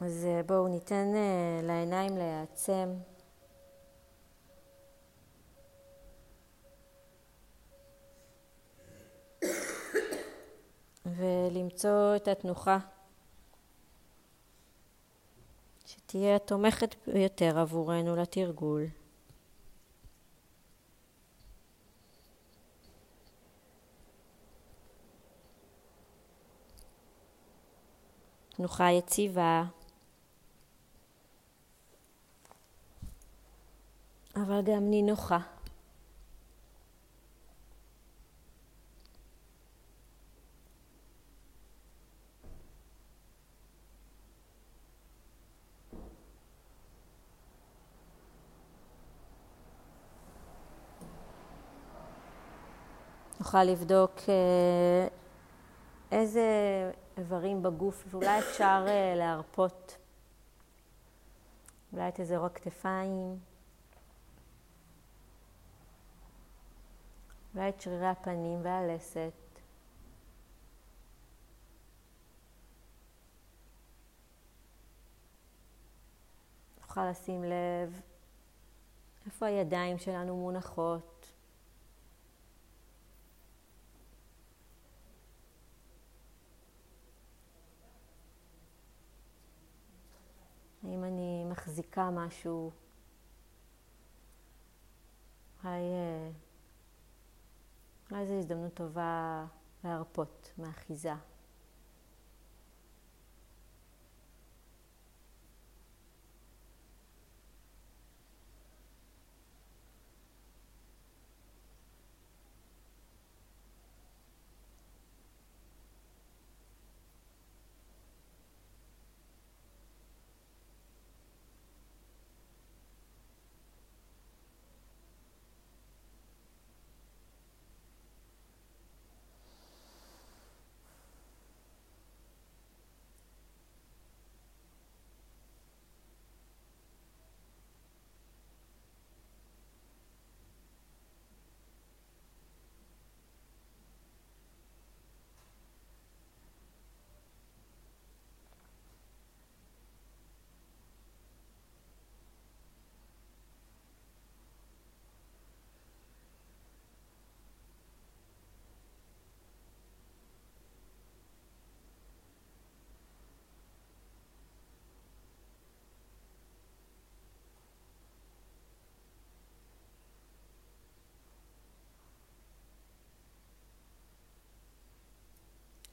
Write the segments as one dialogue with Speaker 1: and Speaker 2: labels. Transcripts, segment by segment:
Speaker 1: אז אה, בואו ניתן אה, לעיניים להיעצם. ולמצוא את התנוחה שתהיה התומכת ביותר עבורנו לתרגול. תנוחה יציבה, אבל גם נינוחה. נוכל לבדוק אה, איזה איברים בגוף ואולי אפשר אה, להרפות. אולי את אזור הכתפיים, אולי את שרירי הפנים והלסת. נוכל לשים לב איפה הידיים שלנו מונחות. האם אני מחזיקה משהו? אולי, אה, אולי זו הזדמנות טובה להרפות מאחיזה.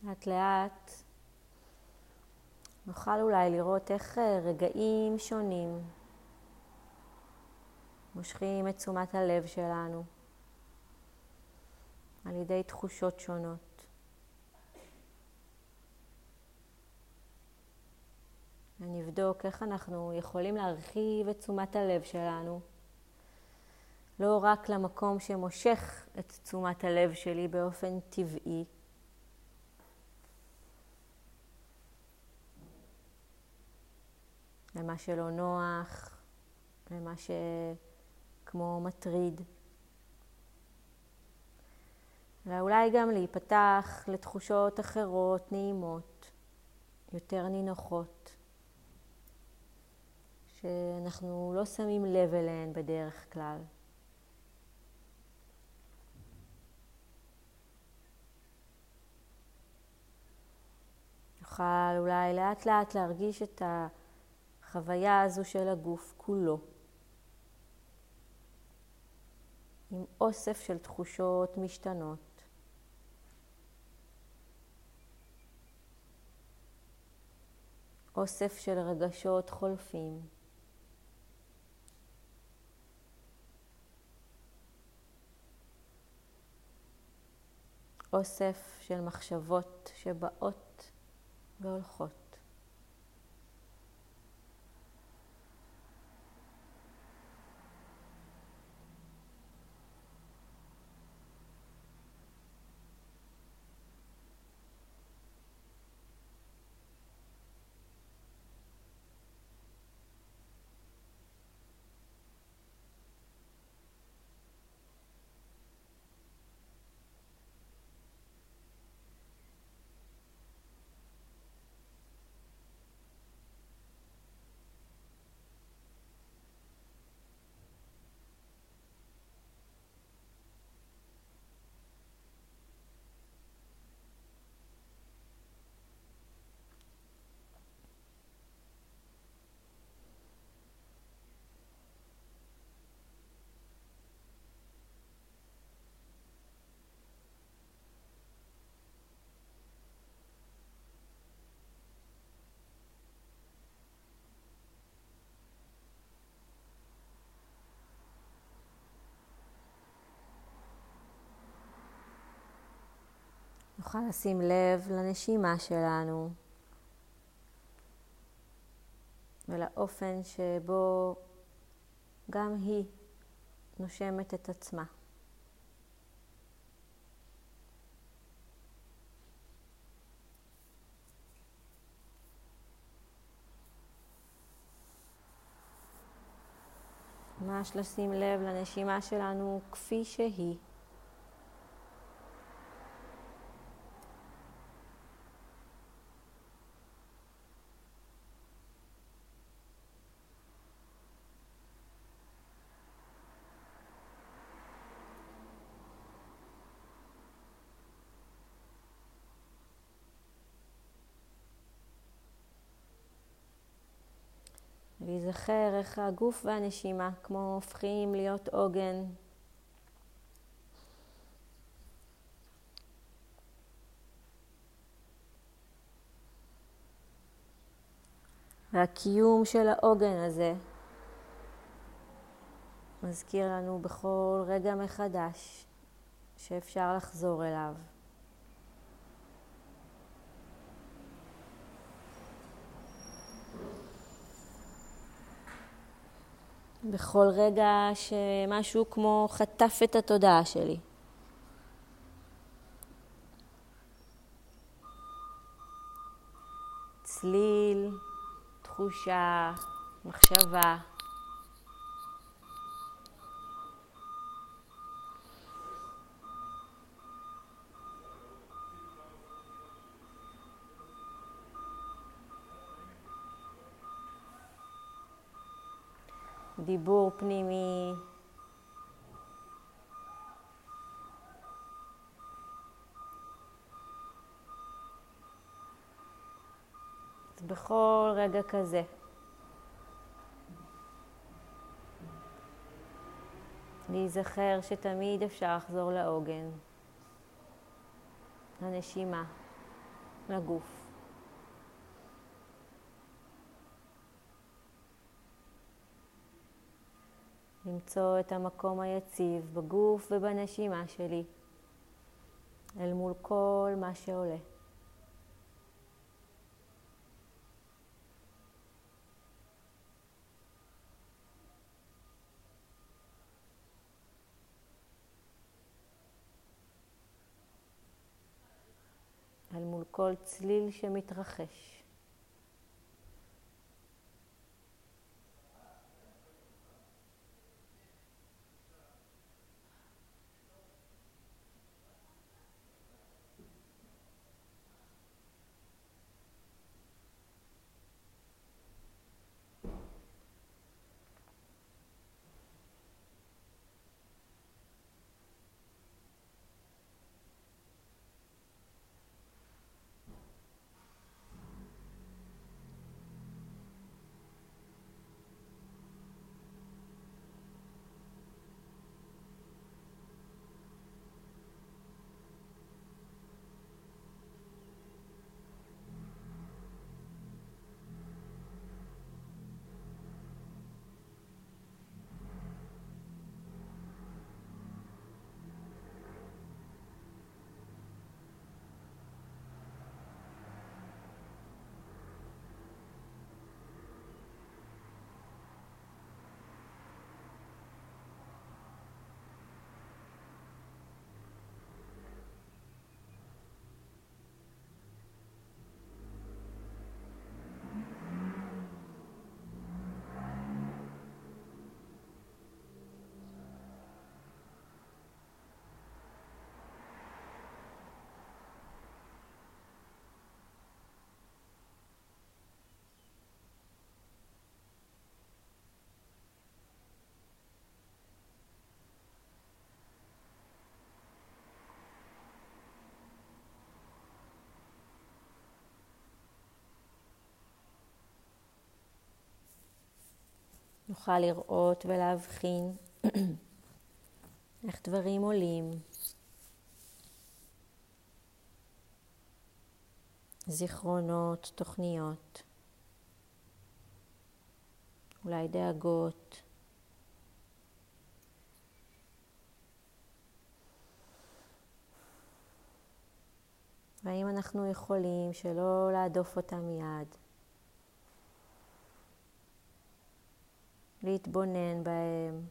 Speaker 1: לאט לאט נוכל אולי לראות איך אה, רגעים שונים מושכים את תשומת הלב שלנו על ידי תחושות שונות. ונבדוק איך אנחנו יכולים להרחיב את תשומת הלב שלנו, לא רק למקום שמושך את תשומת הלב שלי באופן טבעי, למה שלא נוח, למה שכמו מטריד. ואולי גם להיפתח לתחושות אחרות, נעימות, יותר נינוחות, שאנחנו לא שמים לב אליהן בדרך כלל. נוכל אולי לאט לאט להרגיש את ה... החוויה הזו של הגוף כולו, עם אוסף של תחושות משתנות. אוסף של רגשות חולפים. אוסף של מחשבות שבאות והולכות. נוכל לשים לב לנשימה שלנו ולאופן שבו גם היא נושמת את עצמה. ממש לשים לב לנשימה שלנו כפי שהיא. להיזכר איך הגוף והנשימה כמו הופכים להיות עוגן. והקיום של העוגן הזה מזכיר לנו בכל רגע מחדש שאפשר לחזור אליו. בכל רגע שמשהו כמו חטף את התודעה שלי. צליל, תחושה, מחשבה. דיבור פנימי. אז בכל רגע כזה, להיזכר שתמיד אפשר לחזור לעוגן, לנשימה, לגוף. למצוא את המקום היציב בגוף ובנשימה שלי אל מול כל מה שעולה. אל מול כל צליל שמתרחש. נוכל לראות ולהבחין איך דברים עולים. זיכרונות, תוכניות, אולי דאגות. והאם אנחנו יכולים שלא להדוף אותם מיד, להתבונן בהם,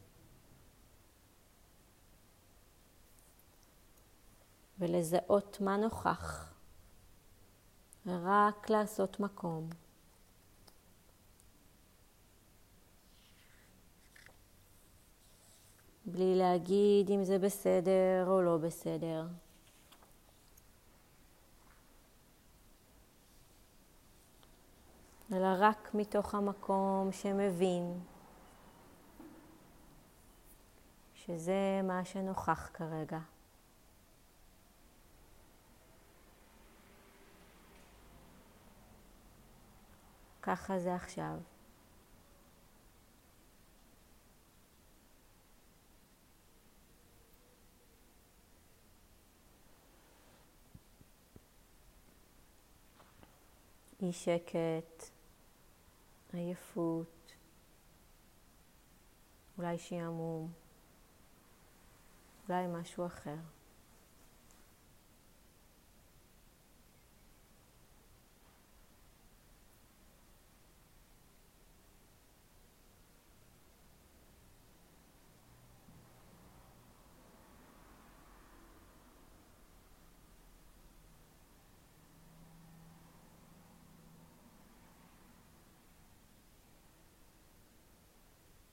Speaker 1: ולזהות מה נוכח, ורק לעשות מקום. בלי להגיד אם זה בסדר או לא בסדר. אלא רק מתוך המקום שמבין שזה מה שנוכח כרגע. ככה זה עכשיו. אי שקט, עייפות, אולי שעמום, אולי משהו אחר.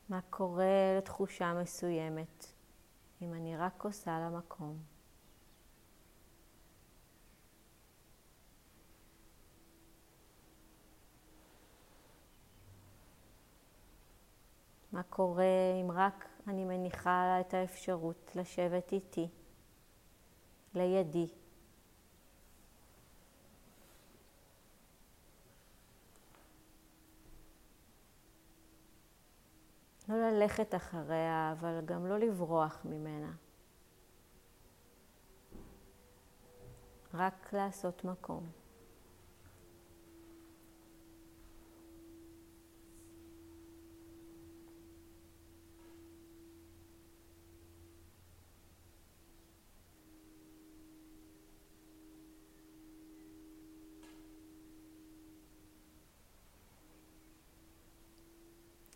Speaker 1: מה קורה לתחושה מסוימת אם אני רק עושה לה מקום. מה קורה אם רק אני מניחה את האפשרות לשבת איתי, לידי. לא ללכת אחריה, אבל גם לא לברוח ממנה. רק לעשות מקום.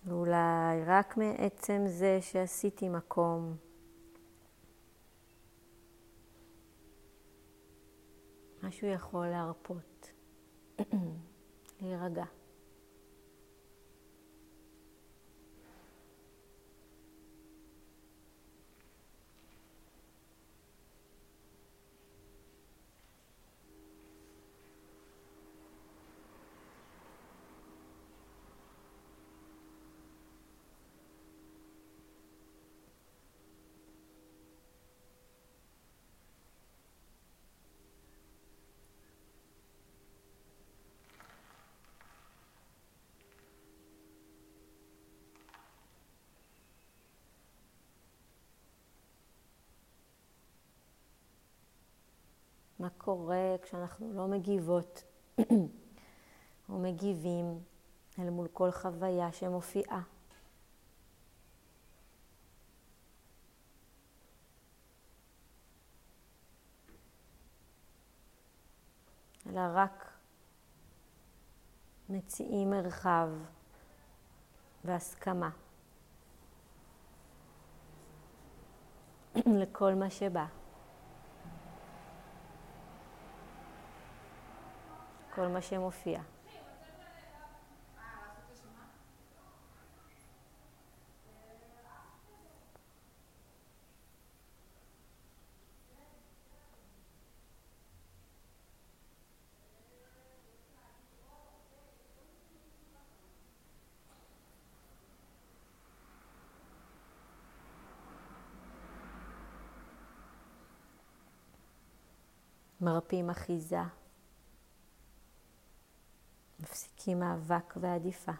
Speaker 1: ואולי רק מעצם זה שעשיתי מקום, משהו יכול להרפות, להירגע. מה קורה כשאנחנו לא מגיבות או מגיבים אל מול כל חוויה שמופיעה. אלא רק מציעים מרחב והסכמה לכל מה שבא. כל מה שמופיע. מרפים אחיזה. מפסיקים מאבק ועדיפה.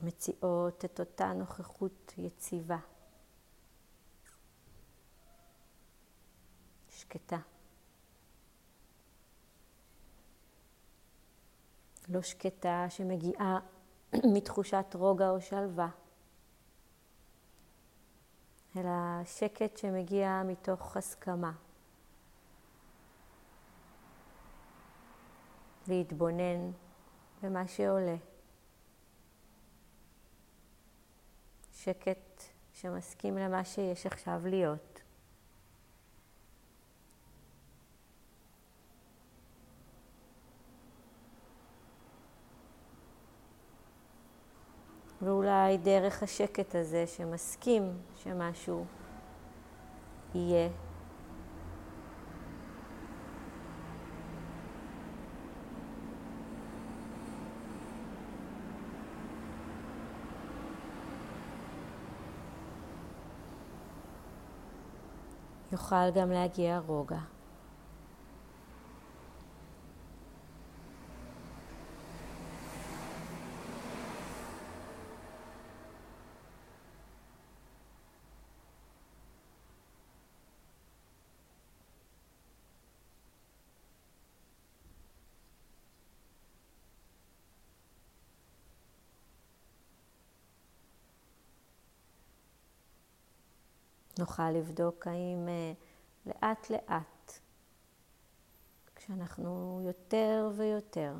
Speaker 1: מציעות את אותה נוכחות יציבה, שקטה. לא שקטה שמגיעה מתחושת רוגע או שלווה, אלא שקט שמגיע מתוך הסכמה. להתבונן במה שעולה. שקט שמסכים למה שיש עכשיו להיות. ואולי דרך השקט הזה שמסכים שמשהו יהיה, יוכל גם להגיע רוגע. נוכל לבדוק האם לאט לאט, כשאנחנו יותר ויותר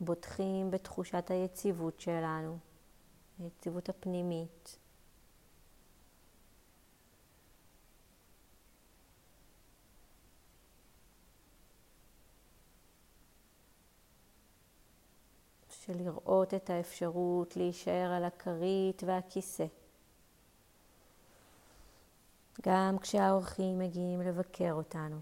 Speaker 1: בוטחים בתחושת היציבות שלנו, היציבות הפנימית, של לראות את האפשרות להישאר על הכרית והכיסא. גם כשהאורחים מגיעים לבקר אותנו.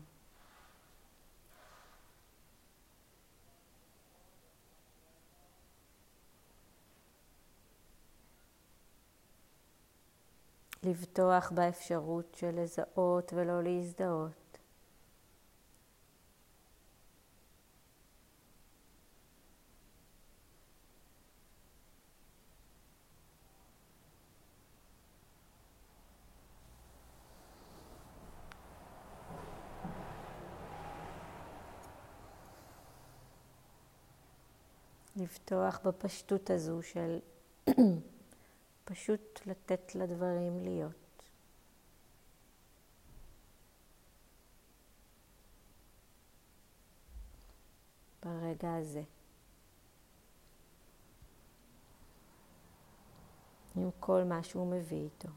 Speaker 1: לבטוח באפשרות של לזהות ולא להזדהות. לפתוח בפשטות הזו של פשוט לתת לדברים להיות. ברגע הזה. עם כל מה שהוא מביא איתו.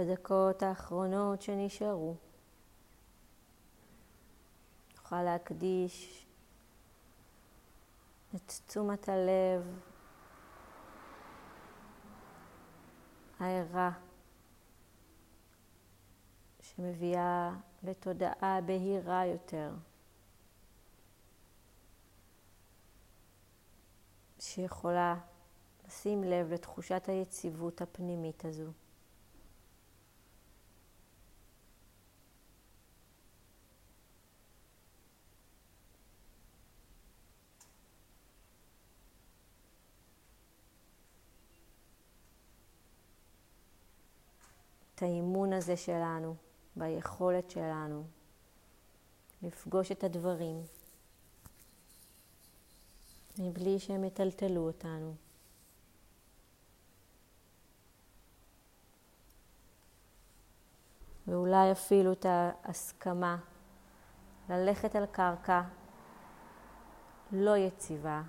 Speaker 1: בדקות האחרונות שנשארו. נוכל להקדיש את תשומת הלב הערה שמביאה לתודעה בהירה יותר, שיכולה לשים לב לתחושת היציבות הפנימית הזו. את הזה שלנו, ביכולת שלנו לפגוש את הדברים מבלי שהם יטלטלו אותנו. ואולי אפילו את ההסכמה ללכת על קרקע לא יציבה,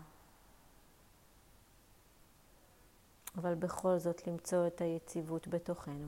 Speaker 1: אבל בכל זאת למצוא את היציבות בתוכנו.